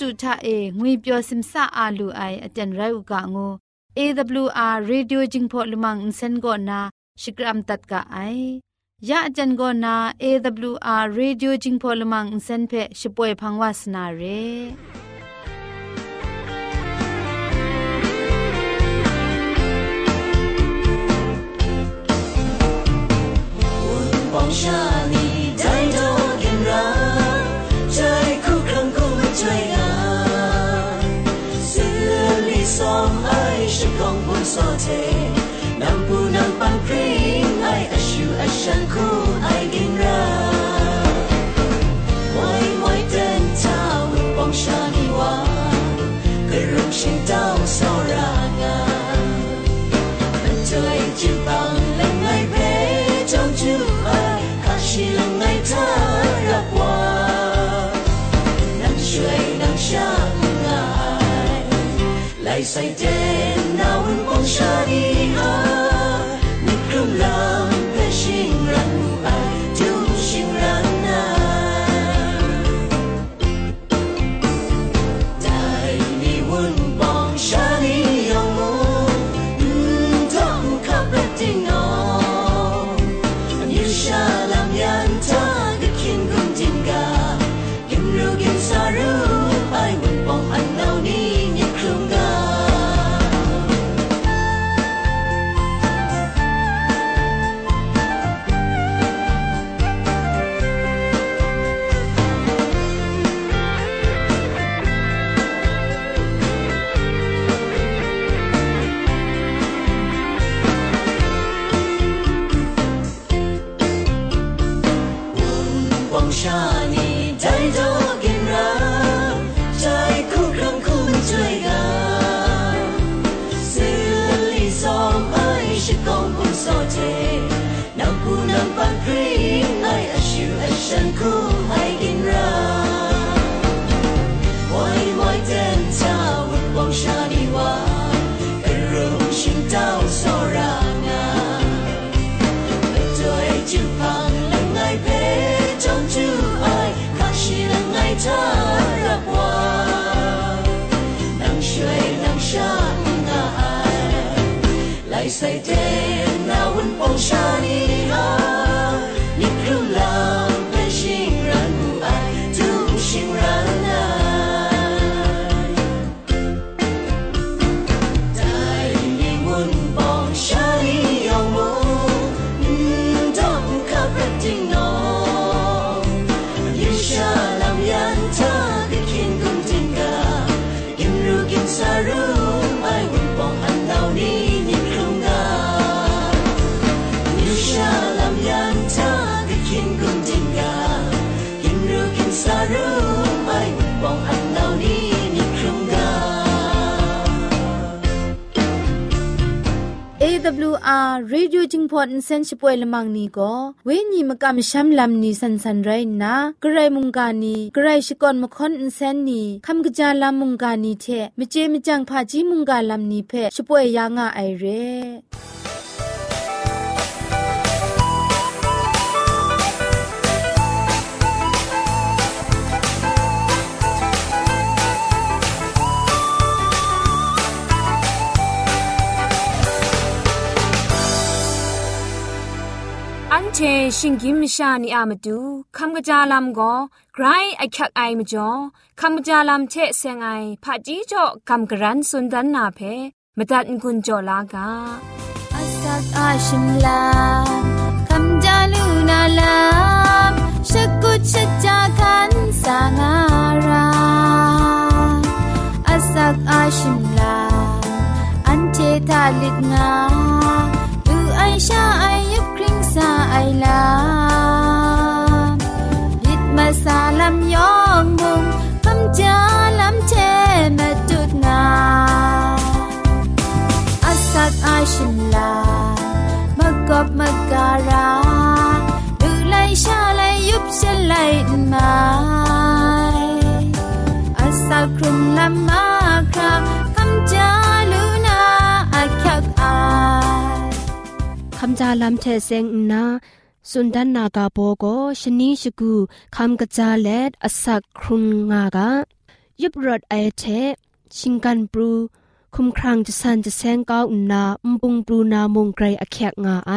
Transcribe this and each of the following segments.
တုထအေငွေပျော်စင်ဆာအာလူအိုင်အတန်ရုတ်ကငို AWR Radio Jingpho Lumang Insen go na Shikram tat ka ai ya ajan go na AWR Radio Jingpho Lumang Insen phe shipoi phangwa sna re sote Nang punang pangkring ai asyu asyan ku ay gingra Moi moi ten tao, pong shani wa. Kerung shin tao soranga Mantoy jim bang lang ay be Trong ju ay kashi lang ay ta rapwa Nang shuay nang shang ay Lai say day shiny eyes. day, and now in Oceania. AWR Radio Jingpot Insen Shipoy Lamang ni go we ni makam sham lam ni san san rai na grai munga ni grai shikon mkhon insen ni kham gja lam munga ni the Meje Mejang pha ji munga lam ni phe shpoy ya nga ai re เชชิงกิมชานีอามาดูคำกระจาลำก็ไกรไอคักไอมาจ่อคำกระจาลำเชเซงไอผาจีจ่อคำกระรันสุนดันนาเพมาตัดกุญจ่อลากาอาสักอาชิมลาคำจาลูนาลามชะกุชจาคันสางาราอาสักอาชิมลาอันเททาลิดงาดูไอชาไอยักคริงลาบิ ดมาซาลำยองมุงคำจาลำเชมาจุดนาอาสักอาชิ จาลำเทเซงนาสุนดันนากาโปโกชนีชกูคำกระจาเลดอสักครุงงากายุบรถไอเทชิงกันปรูคุมครังจะสันจะแซงก้าวนาอุมปุงปรูนามงไกรอแขกงาไอ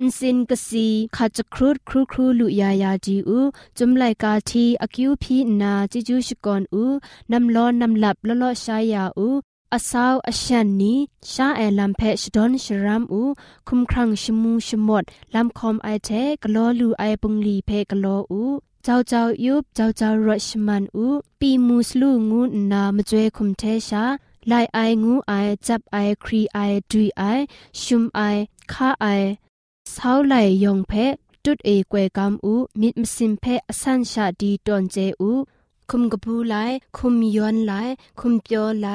อินสินกสีขาจะครูดครูครูลุยายาจีอูจุมไลกาทีอคิวพีนาจิจูชกอนอูนำล้อนำหลับละลอชายาอู อาสาวอาชันนี้ชาแอลัมเพชดอนชรามอูคุมครังชมูชมดลำคอมไอเทกลอลูไอปุงลีเพกลออูเจ้าเจ้ายุบเจ้าเจ้ารชมันอูปีมูสลูงูนามจวยคุมเทชาไลไองูไอจับไอครีไอดุยไอชุมไอคาไอสาวไหลยองเพจุดเอกวยกำอูมิดมสิมเพอสันชาดีตอนเจอู คุมกะพูไลคุมย้อนไลคุมเปียวไล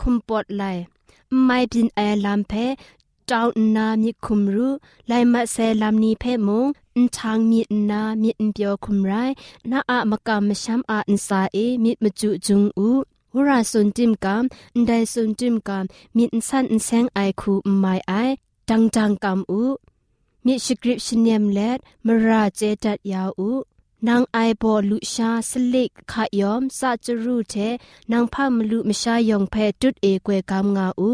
คุมปอดไลไม่บินแอลำเพเจ้านามีคุมรู้ไลมาเซลำนี้เพมงอินทางมีนามีอินเปียวคุมไรนาอะมะกามมะชัมอาอินซาเอมีมจุจุงอูวราสุนจิมกามอินไดสุนจิมกามมีอินสันอินแสงไอคูไม่ไอจังจังกามอูมีสกริปชเนียมเลดมราเจตัดยาวอู นางไอโบลุชาสลิกขยอมซาจรูเทนางพามลุมชายองเพจุดเอกวยกามงาอู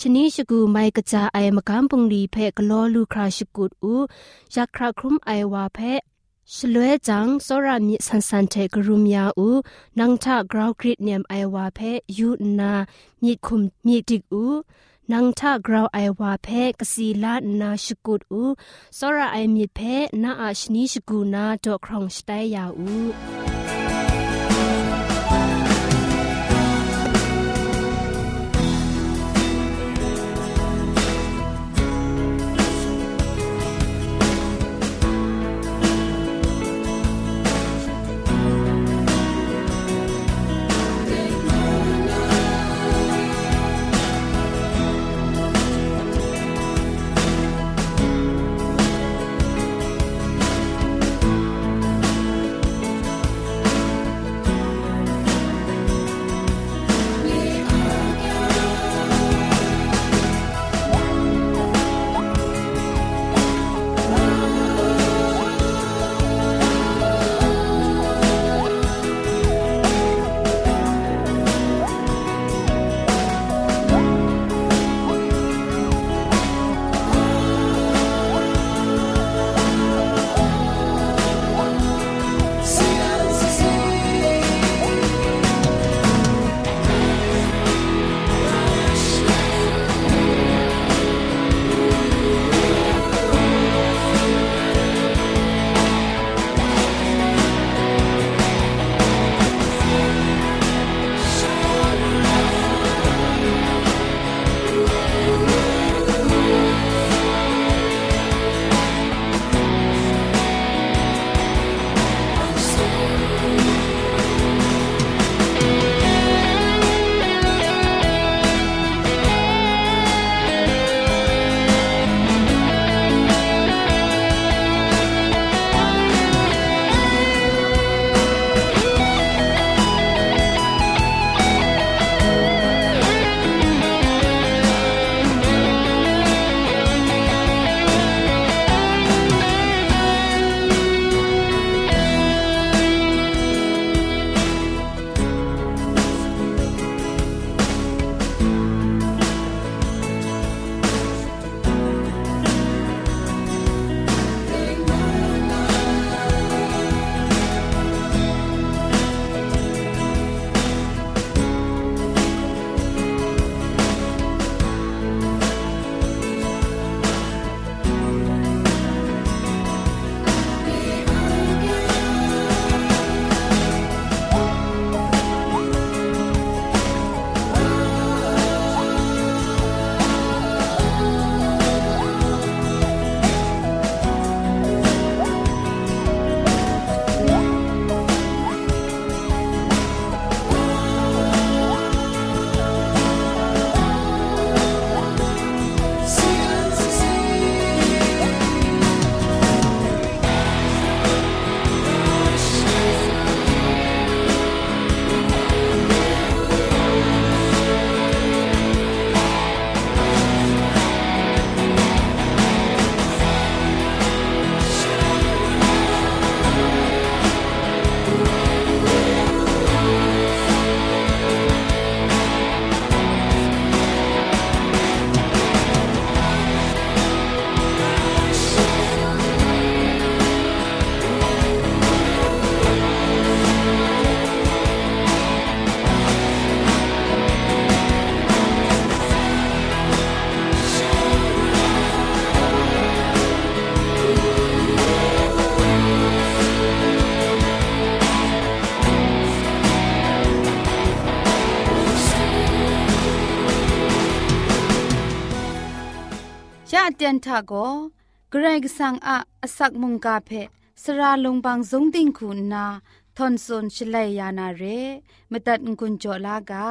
ชนีชกูไมกะจาไอมกามปุงลีเพกลอลูคราชกุดอูยักคราครุมไอวาเพชลวยจังสรามิสันสันเทกรุมยาอูนางทากราวกริดเนียมไอวาเพยูนามีคุมมีดิกอู นังทากราวไอวาเพกสีลานาชกุดอูสระไอมีเพนาอาชนีชกูนาดอกครองสไตยาอู เตียนทาโกเกรกสังอะอสักมุงกาเพสระลงบางสงติงคุณนาทอนซนชลัยยานาเรมตัดกุญจลากา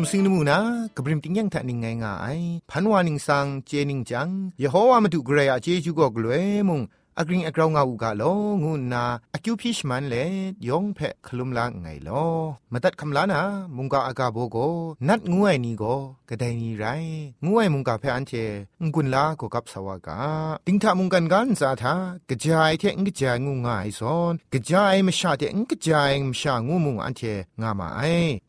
สุมสิงนมูนากบริมติงยังทะนิงไงง่ายพันวานิงสังเจนิงจังยะโฮวามาดูเกรยอะเจจูก็กลวยมุง อกริงอกราวงาอูกาโลงูนาอคิวพิชมันเลยองเพคลุมลางไงโลมาตัดคำลานามุงกาอากาโบโกนัดงวยนี่โกกระไดนี่ไรงวยมุงกาเพอันเจงกุนลาโกกับสวากาติงทามุงกันกันซาทากระจายเทงกระจายงูงายซอนกระจายมชาเทงกระจายมชางูมุงอันเจงามาไอ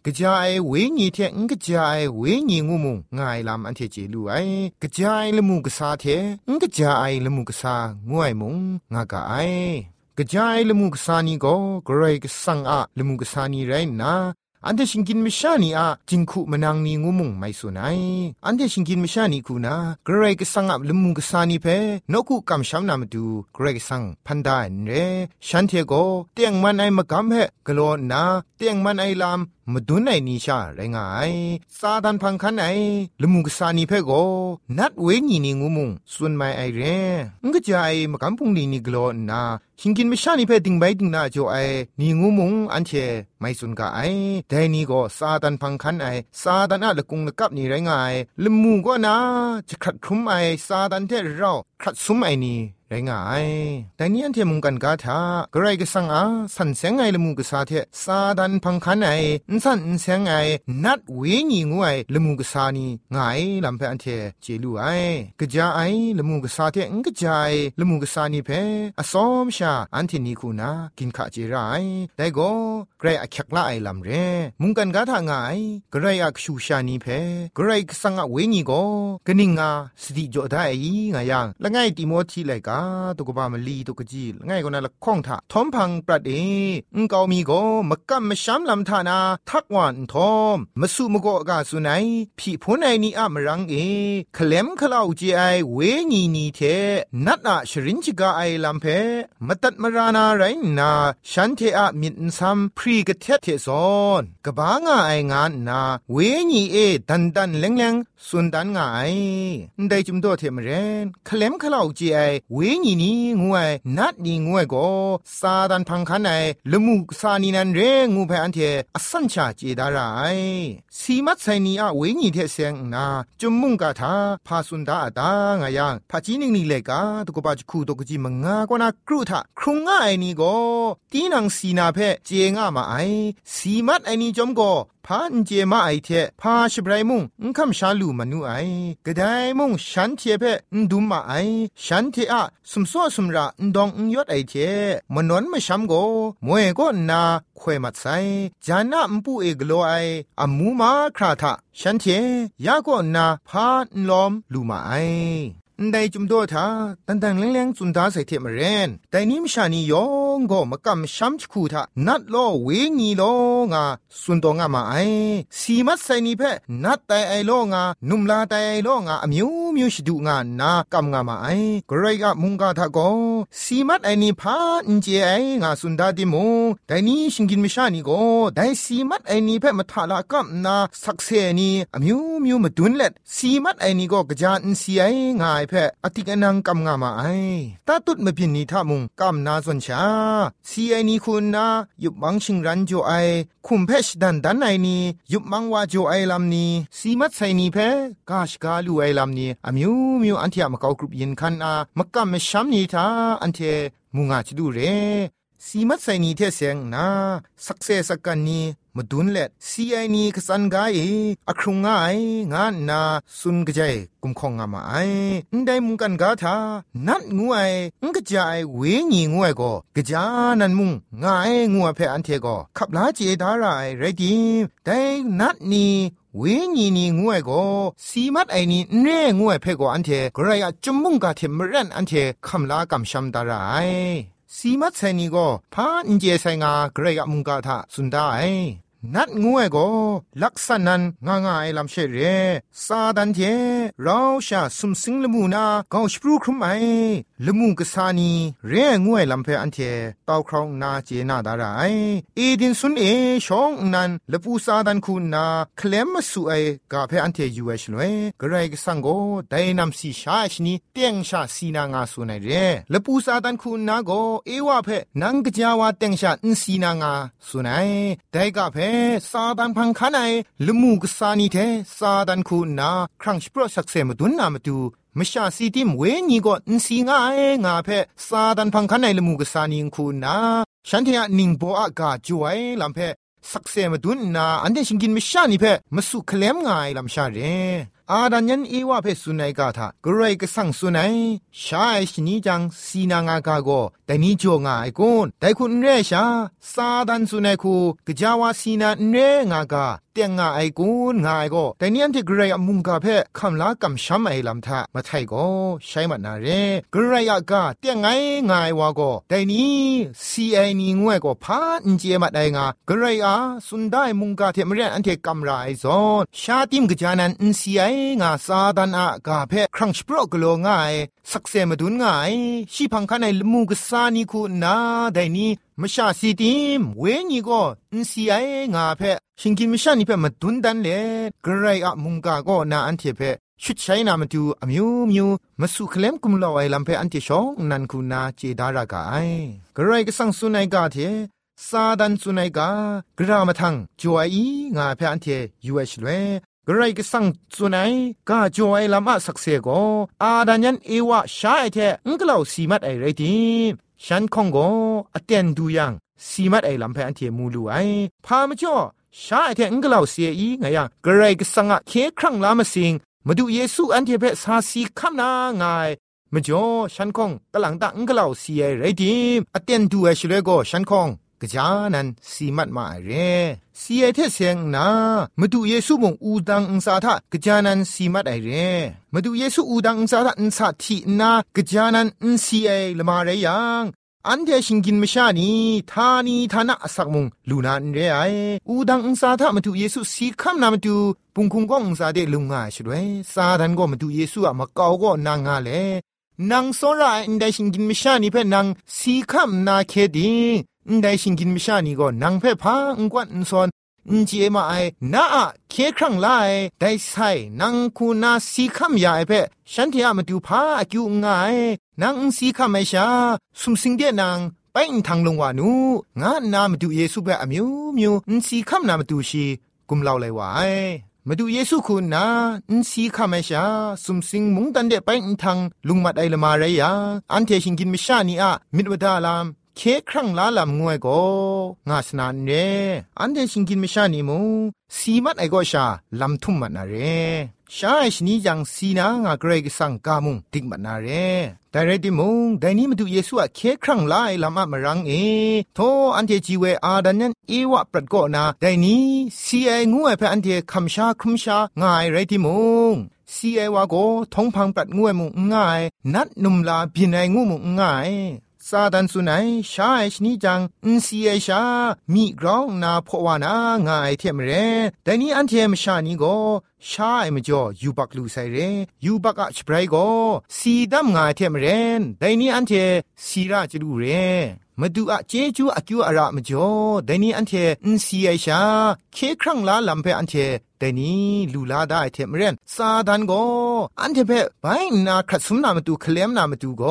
กระจายเวญีเทงกระจายเวญีงูมุงงายลำอันเทเจลูไอกระจายละมุกษาเทงกระจายละมุกษางวยมุงงากาไอกระจายละมุกษานีก็กรกสังอะละมุกษานีไรนะอันเดชิงกินมิชานีอะจิงคุมนังนีงูมุงไม่สุนัยอันเดชิงกินมิชานีคูนากรกสังอะลมุกษานีเพนกุกำชามนามาดูกรกสังพันดาเรฉันเทโกเตียงมันไอมะกำเพกโลนาเตียงมันไอลาม มาดุนไอนิชาไรงายซาดันพังคันไอละมุกษานีเพโกนัดเวญีนีงูมุงส่วนไม่ไอเรงกจายมากำพุงนีนีกโลนาชิงกินไมิชานีเพดิงไปดิงนาโจไอนีงูมุงอันเชไม่สุนกาไอแต่นี่ก็ซาดันพังคันไอซาดันอะละกุงละกับนี่ไรงายละมูก็นาจะขัดครุมไอซาดันเทเรา ขัดซุมไอนี่ไรงายแต่นี่อันเทมุงกันกาถากระไรก็สังอาสันเสงไงละมูกษาเทซาดันพังคันไอสันเสงไงนัดเวญีงวยละมูกษานีงายลำเพอันเทเจลูไอกะจาไอละมูกษาเทงกะจายละมูกษานี่เพอสอมชาอันเทนี่คูนากินขะเจไรแต่ก็ไกรอักละไอลำเรมุงกันกาถางายกระไรอักชูชานี่เพกระไรก็สังอาเวญีก็กะนิงาสติจอดไงยังละไงติโมทีไลกาตุกบามลีตุกจีง่ายกว่านั้นละข้องทาทอมพังปรัดเออุงเกามีโกมกัมมช้ำลำทานา ทักวันทอมมสุมโกกาสุนัยพี่พุนไอนี่อะมรังเอคลมคลาวจีไอเวญีนีเทนัดอะชรินจิกาไอลำเพมตัดมารานาไรนาฉันเทอะมินซัมพรีกเทเทซอนกบางาไองานนา เวญีเอดันดันเลงเลง สุนดันงาไอได้จุมโตเทมเรนคลมคลาวจีไอเวญีนีงวยนัดนีงวยก็ซาดันพังคันไอละมุซานีนันเรงูเพอันเทอสัญชาเจดาไรสีมัดไซนีอะเวญีเทเซงนาจุมมุงกาทาพาสุนดาอตางายังพาจีนิงนี่เลกาตุกบาจคูตุกจีมงากวนาครูทาครุงง่ายนี่ก็ตีนังสีนาเพเจงามาไอสีมัดไอนี่จอมก็พานเจมาไอเทพาชบรายมุงคำชาลูมนูไอกระไดมุงฉันเทเพนดุมมาไอฉันเทอะสมซ้อสมระดองยอดไอเทมนวนมาช้ำโกมวยก็นาควยมัดไซจานะมปูเอกโลไออามูมาคราทะฉันเทยาก็นาพานลอมลูมาไอ ได้จุมโดทาตันตังเลงเลงจุนดาใส่เทมเรนแต่นี้มชานียองก็มากำช้ำชคูทานัดโลเวงีโลงาสุนตงามาไอสีมัดใส่นีเพนัดแต่ไอโลงานุมลาแต่ไอโลงาอมิวมิวชดูงานากำงามาไอกรกะมุงกาทาโกสีมัดไอนีพาอินเจไองาสุนดาดิมงแต่นี้ชิงกินมชานีโกแต่สีมัดไอนีเพมาทาลากำนาสักเซนีอมิวมิวมาดุนเล็ดสีมัดไอนีก็กระจานสีไองายเพอติกนังกำงามาไอตาตุดมพินนีทามุงกำนาสนชาซีไอนีคุณนายุบบังชิงรันโจไอคุมเพชดันดันไอนียุบมังวาโจไอลำนีสีมัดไซนีเพกาชกาลูไอลำนีอมิวมิวอันเทียมกากรุบยินคันอามักกำมชัมนีทาอันเทมุงอาจดูเรสีมัดไซนีเทเซงนาสักเซสักกันนี มดุนเล็ดซีไอนีกสันกายอครุงง่ายงานนาสุนกระจายกุมของงามไอได้มุงกันกาทานัดงวยงกระจายเวงีงวยก็กระจานันมุงง่ายงัวเพออันเทก็ขับลาเจดารายไรดีได้นัดนีเวญีนีงวยก็สีมัดไอนี่เร่งวยเพก็อันเทกระยะจุมมุงกาเทมรันอันเทคำลากำชัมดารายสีมัดไซนีก็พาอิ นัดงวยก็ลักษณันงางายลำเชเรซาดันเทเราชาสุมสิงละมูนาเกาสปรูครุมไอละมูกษานีเรงวยลำเพอันเทตาวครองนาเจนาดาไรเอดินสุนเอชองนันละปูซาดันคุณนาเคลมมาสุไอกาเพอันเทยูเอชลวยกระไรกสังโกไดนำสีชาชนีเตียงชาสีนางาสุนัยเรละปูซาดันคุณนาโกเอวาเพนังกจาวาเตียงชาอินสีนางาสุนัยไดกาเพซาดันพังคันไอละมูกษานีเทซาดันคูนาครั้งสปรสักเซมดุนนามาดูมชาสีติมเวนีก็อินสีง่ายงาเพซาดันพังคันไอละมูกษานีคูนาฉันเทียนิงโบอากาจวยลำเพสักเซมดุนนาอันเดชิงกินมชานีเพมาสุเคลมง่ายลำชาเร อาดันยันอีว่าเพสุนัยกาทากรไรก็สั่งสุนัยชาไอชนีจังสีนางากาโกแต่นี้จงไอกุนแต่คุณเรชาซาดันสุนัยคูกจาวาสีนาเรงากาเตียงงาไอกุนงายโกแต่เนี้อันที่กรไรมุงกาเพ่คำลากำช้ำไอลำทามาไทยโกใช้มันนาเรกรไรอากาเตียงไงงายวาโกแต่นี้ซีไอนีงวยโกพาอินเจมาได้งากรไรอาสุนได้มุงกาเทมเรนอันที่กำไรซอนชาติมกจานันอินซีไองาซาดันอากาเพ่ครั้งสปรกโลง่ายสักเซมาดุนง่ายชีพังคันในลมูกซานีคูนาไดนี้ มชาสีติมเวนีก็อินซีไองาเพชิงกิมชานีเพมาดุนดันเลกระไรอะมุงกาก็นาอันเทเพชุดใช้นามาดูอมิวมิวมาสุเคลมกุมลอไอลำเพอันเทชองนันคูนาเจดารากาไอกระไรก็สังสุนัยกาเทซาดันสุนัยกากรามาทังจวยอีงาเพอันเทยูเอชเลกระไรก็สั่งสุนัยกาจอยลำอะสักเซโกอาดันยันเอวะชาไอเทงกล่าวสีมัดไอไรที ฉันคงก็อเตียนดูยังสีมัดไอลำเพอันเทมูลูไอพามาจ่อชาไอเทงกล่าวเสียอีไงยังกระไรก็สั่งอะเคครั้งลามาสิงมาดูเยซูอันเทเพสาสีคำนาไงมาจ่อฉันคงกำลังตังกล่าวเสียไรดีอเตียนดูไอชเลโกฉันคง กจานันสีมัดมาเรสีไอเทเสียงนามาดูเยซูบงอูดังอุสาทะกจานันสีมัดไอเรมาดูเยซูอูดังอุสาทะอุสาทีนากจานันอุสีไอละมาเรยังอันเดชิงกินมชานีทานีทานะสักมุงลูนานเรไออูดังอุสาทะมาดูเยซูสีคำนามาดูปุงคุงก็อุสาเดลุงงาช่วยซาดันก็มาดูเยซูอะมาเกาก็นางาเลนางโซราอินเดชิงกินมชานีเพ่นางสีคำนาเคดิ ได้ชิงกินมิชานีก็นางเพ่พาองกวนอุซอนอินเจมาไอนาอะเคครั้งไลได้ใส่นางคูนาสีคำยาไอเพ่ฉันที่อามาดูพาอกิวงายนางสีคำไม่ชาสุมสิงเดียนางไปอินทางลงวานูงานนามาดูเยซูเปอมิวมิวอินสีคำนามาดูชีกุมเล่าเลยวายมาดูเยซูคุณนะอินสีคำไม่ชาสุมสิงมุงตันเดไปอินทางลุงมัดไอละมาเรียอันเทชิงกินมิชานีอะมิดวดาลาม เคครั้งลาลำงวยก็งาสนานเรอันเดชิงกินไม่ชานีมูสีมัดไอก็ชาลำทุ่มมันนาเรชาไอชนีจังสีนางาเกรกสังกามุงติกมันนาเรแต่เรติมงแต่นี้มาดูเยซูอะเคครั้งลาลำอะมรังเอโทอันเทจีเวอาดันยันเอวะปรัดก็นาแต่นี้สีไองวยเพออันเทคำชาคุมชางายเรติมงสีไอวาโกทงพังปรัดงวยมุงง่าย นัดนุมลาบินไองูมุงง่าย ซาดันสุนัยชาไอชนิจังอินซีเอชา มีกรองนาพวานางาไอเทมเรแต่นี้อันเทมชานีโกชาไอมจ่อยูบักลูไซเรยูบักอัชไบรย์โกสีดัมงาไอเทมเรนแต่นี้อันเทสีราจลูเร มาดูอะเจจูอะกิวอะระมจ่อแต่นี้อันเทอินซีเอชา เคครั้งลาลัมเพอันเทแต่นี้ลูลาได้เทมเรนซาดันโกอันเทเพไปนาครัดสมนามาดูเคลมนามาดูโก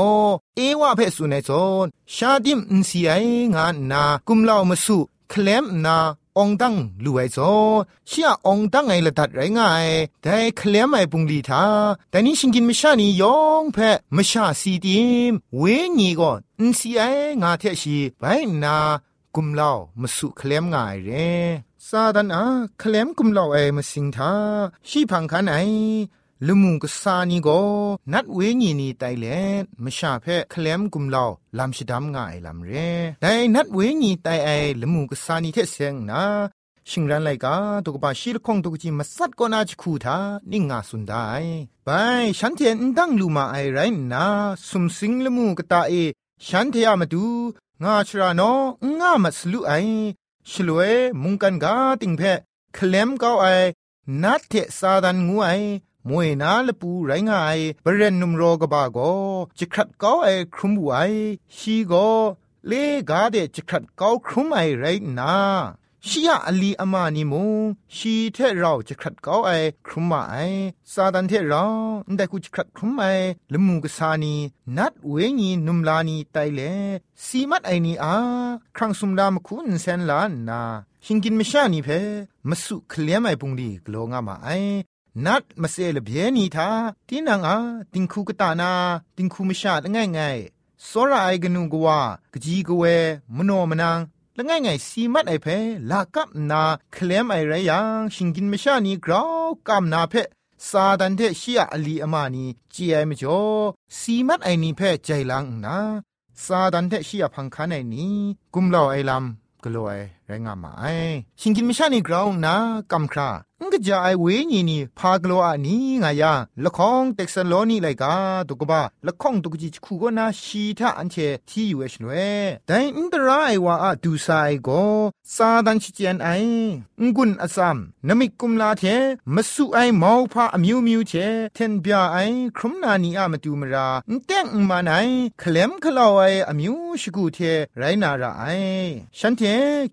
เอวะเพสุในโซนชาดิมอินซีไองานนากุมลาวมาสุเคลมนาองดังลูไอโซเชียองดังไงละดัดไรง่ายแต่เคลมไอปุงลีทาแต่นี้ชิงกินไม่ชานียองเพไม่ชาซีดิมเวญีก่ อนอินซีไองาเทชีไปนากุมเลามาสุเคลมง่ายเรซาดันอาเคลมกุมเลาไอมาสิงทาชีพังคันไอลมุงกษานีโกนัดเวญีนีไตเลมชาเพเคลมกุมลาวลำชิดำง่ายลำเรแต่นัดเวญีไตไอลมุงกษานีเทเซงนาชิงรันไลกาตุกบาชีลคงตุกจิมาสัดก็นาจคูทานิ่งาสุนได้ไปฉันเทียนดังลูมาไอไรนาสุมสิงละมูกตาเอ ฉันเทียมาดูงาชราโนงามาสลุไอ ชลวยมุงกันกาติงเพเคลมก้าไอนัดเทซาดันงูไอมวยนาละปูไรงายบรเรนนุมโรกบาโกจิครัดก้าไอครุมบวยชีโกเลกาเดจิครัดก้าครุมไอไรนา ชียอลีอามานิมูชีเทเราจะขัดเกาไอครุมไอซาดันเทเราได้กูจะขัดครุมไอละมูกสานีนัดเวงีนุมลานีไตเลสีมัดไอนีอาครั้งสุมรามคุณเซนลานนาชิงกินมชานีเพมสุเคลียมไอปุงดีกลงามาไอนัดมาเซลเบียนีทาตีนังอาติงคูกตานาติงคูมชาดง่ายง่ายสระไอกนูกว่ากจีกเวมโนมนัง ละง่ายไงสีมัดไอเพลากับนาเคลมไอไรยังชิงกินไม่ชานีกราวกำนาเพซาดันเทชียอลีอามานีจีไอมจ่อสีมัดไอนีเพใจลังนาซาดันเทชียพังคันไอนีกุมเลาไอลำกลัวไอไรงามาไอชิงกินไม่ชานีกราวนากำครา งกะจายเวญีนีพากลัวอานีงายาละคองเต็กซันโลนี่ไลกาตุกบะละคองตุกจิคูก็นาชีทะอันเชที่อยู่เอชนเวแต่อินตรายว่าอะดูซายก็ซาดันชิเจนไองุนอซัมนมิกุมลาเทมสุไอมอพาอมิวมิวเชเทนบยาไอครุมนานีอะมตูมราอินแตงมาไนเคลมคลาวไออมิวชิกูเทไรนาราไอฉันเท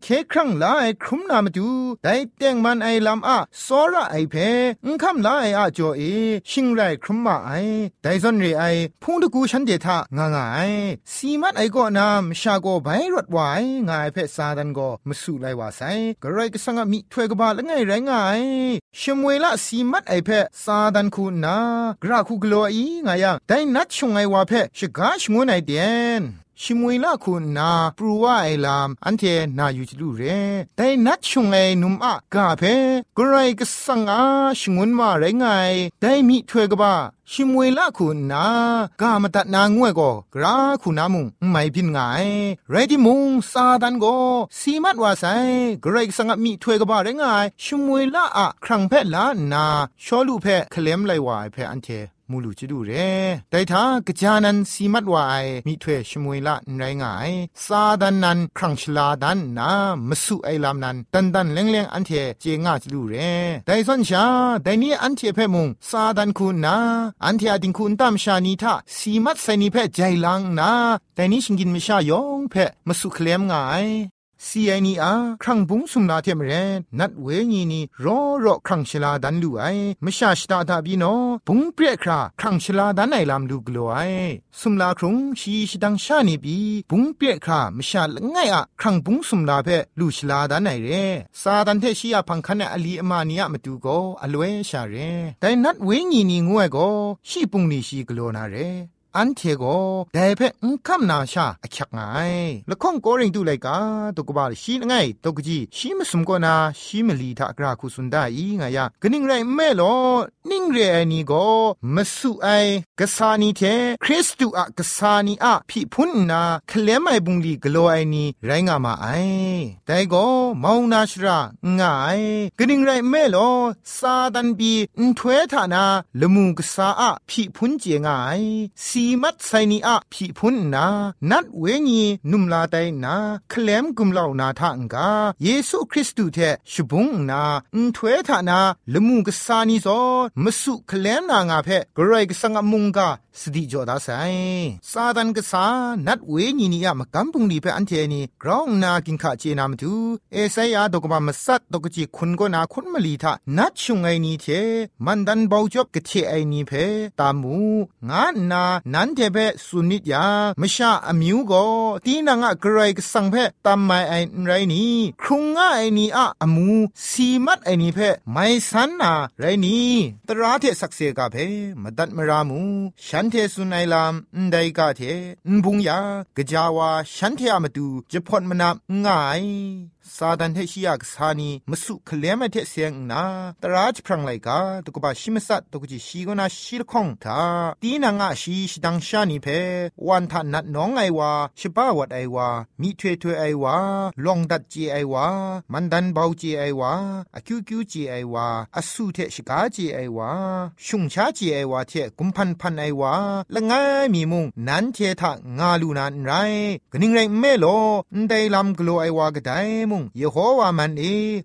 เคครั้งลาไอครุมนามตูไดแตงมันไอลัมอะสอราไออาจ่อเอชิงไรครมมาไอไดซอนเรไอพุงตะกูฉันเดทางางไอสีมัดไอก็นามชาโกไบรถวายงายเพซาดันโกมสุไลวาไซกระไรก็สังมีถวยกบาละไงไรงายชมเวละสีมัดไอเพซาดันคูนากราคูกลัวอีงายังไดนัดชงไอวาเพชกาชงวนไอเดียน ชิมวยละคุณนาปรูว่าไอลามอันเทนาอยู่จิลูเรแต่นัดชงไอนุมอะกาเพกรายก็สังอาชงวนมาไรงไงได้มีถวยกบ้าชิมวยละคุณนากามาตัดนางวยก็กราคุณนามุงไม่พินไงไรที่มุงซาดันก็สีมัดว่าไซกรายสังมีถวยกบ้าไรงไงชิมวยละอะครั้งเพลานาชอลูเพเคลมไลวายเพอันเท มูลูจิดูเรแต่ถ้ากจานันสีมัดวายมีถ้วยชมวยละไรงายซาดันนันครั้งชลาดันนามสุไอลามนันตันดันเลงเลงอันเทเจงาจิดูเรแต่ส่วนชาแต่นี้อันเทเพมุงซาดันคุณนาอันเทอดิงคุณตามชานีทาสีมัดไซนีเพใจลังนาแต่นี้ชิงกินไม่ชายองเพมสุเคลมงาย CNR ครั้งบุ้งสุมนาเทมเรนัดเวญีนีรอรอครั้งชลาดันลูไอมชาชตาทาบีนอบุ้งเปรคราครั้งชลาดันไหนลามลูกลัวไอสุมลาครุงชีชดังชานีบีบุ้งเปรครามชาลง่ายอะครั้งบุ้งสุมลาเพลูชลาดันไหนเรซาดันเทชียพังคันอลีอมานียมาดูโกอลเวชาเรแต่นัดเวญีนีงวยโกชีปุงนีชีกลัวนาเร พอคำนาชาอคักไงละข้องโกริงดูไลกาตกบาลชีนไงตกจีชีมสมกนาชีมลีทากราคุสุนดาอีไงยากนิ่งไรแม่ลอนิ่งเรไอนี่ก็มสุไอกษานีเทคริสตูอะกษานีอะพิพุนนาเคลมไอบุงลีกโลไอนี่ไรงามาไอแต่ก็มองนาชราง่ายกนิ่งไรแม่ลอซาดันบีอุทเวทานาละมุงกษาอะพิพุนเจงายีมัดไซนีอะผีพุนนา นัดเวญีนุมลาไดนาเคลมกุมเหล่านาทางกา เยซูคริสต์เทชุบุงนาอุนถวยทานาละมูกสานีซอมสุเคลมนางาเพกรายกสังมุงกา สติจอดาไซซาดันกษานัดเวญีนียามกัมปุงดีเพอันเทนีกรองนากินขะเจนามตูเอไซยาดกบามสัตดกจิคุณก็นาคุณมลีทานัดชุงไอนีเทมันดันเบาจบกเทไอนีเพตามูงานานันเทเพสุนิยามชาอมิวโกตีนางะกรายกสังเพตามไมไอไรนีครุงงะไอนีอะอมูสีมัดไอนีเพไม่สันนาไรนีตราเทสักเซกาเพมดัดมรามูฉันเทสุนัยลามไดกาเทนบุงยากะจาวาฉันเทอะมาดูจะพอนมนับง่าย ซาดันเทชิยากสานีมสุเคลมเทเสียงนาตราจพรังไลกาตกบาชิมสัตตกจิชีกนาชีลคงทาตีนางะชีชิดังชานีเพวันทันนัดน้องไอวาชิบ้าวัดไอวามีถวยถวยไอวาลองดัดจีไอวามันดันเบาจีไอวาอคิวคิวจีไอวาอสูเทชิกาจีไอวาชุงชาจีไอวาเทกุมพันพันไอวาละง่ายมีมุงนันเททะงาลูนันไรกนิ่งไรเมโลได้ลำกลัวไอวากระไดมุงเยโฮวามันเอ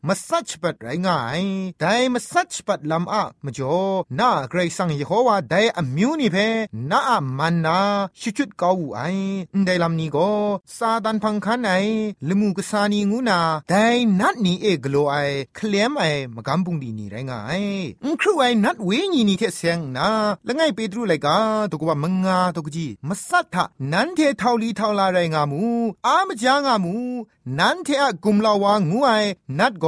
มาสัชปัดไรง่ายได้มาสัชปัดลำอะมจ่อน้าไกรสังเยโฮวาได้อมิวนี่เพน้ามันนาชุชุดเกาไอได้ลำนี้ก็ซาดันพังคันไอลมูกษานีงูนาได้นัดนี้เอกโลไอเคลมไอมากำปุงดีนี่ไรง่ายครูไอนัดเวญีนี่เทเสียงนาละไงเปตรูไลกาตกว่ามังงาตกจีมาสัทธะนันเทเทาลีเทาลาไรงามู อามจางามู นันเทอะกุมลาวางูไอนัดโก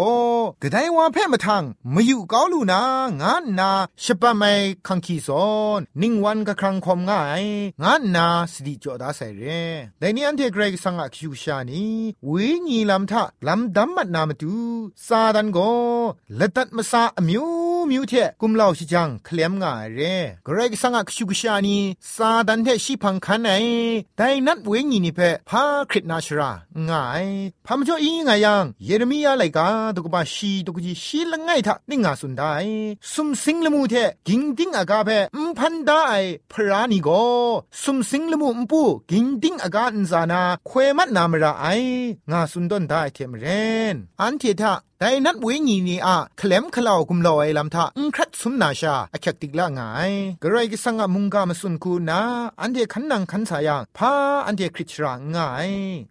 กระไดว่าเพ่มาทางมาอยู่เกาลูนางานนาฉปะไม่คังคีซอนนิ่งวันกะครังคมง่ายงานนาสติจอดาใส่เรแต่นี่อันเทเกรกสังอคิวชานีวิญีลำทะลำดัมมัดนามาตูซาดันโกละตัดมาซาอมิวมิวเทกุมเลาชิจังเคลมง่ายเรเกรกสังอคิวชานีซาดันเทชิพังคันไอแต่นัดวิญีนี่เพพาคริตนาชราง่ายพามจ่ออีไงยัยังเยเรมียาไลกาตุกบาชีตุกจีชีละไงทะนิงาสุนไดสุมสิงละมูเทกิงดิงอากาเพมพันดาไอพรานีโกสุมสิงละมูอุปูกิงดิงอากาอินซานาควยมัดนามราไองาสุนดอนได้เทมเรนอันเททะ แต่นัดเวงีนี่อะเคลมคลาวกุมลอยลำทาอุ้งครัดสุมนาชาอคักติกละไงกระไรกิสังมุงกามสุนคูนาอันเดียขันนังขันสายางพาอันเดียคริชรางไง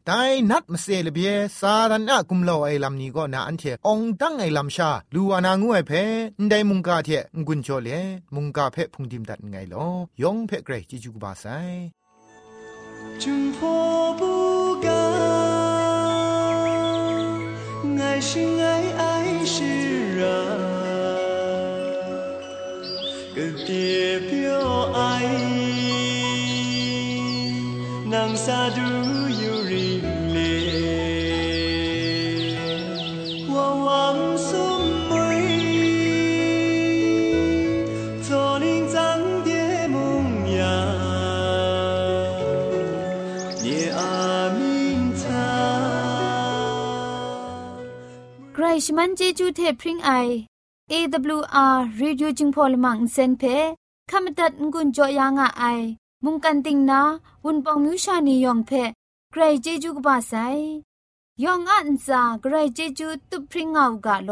แต่นัดมาเซลเบียสาดันอะกุมลอยลำนี้ก็นาอันเทองตั้งไอลำชาลูอานางวไอเพได้มุงกาเทกุนโจเลมุงกาเพพุงดิมดัดไงลอยองเพเกรจิจุกบาไซจึงพอบูกา 爱是爱，爱是爱，更别表爱，能啥都 ชมันเจจูเทพริงไอ AWR Reducing Polymer เซนเพขามตัดงุนจอยางอไอ มุงกันติงนาวุนปองมิวชานียองเพใครเจจูกบาไซยองอันซาใครเจจูตุพริงเอากาโล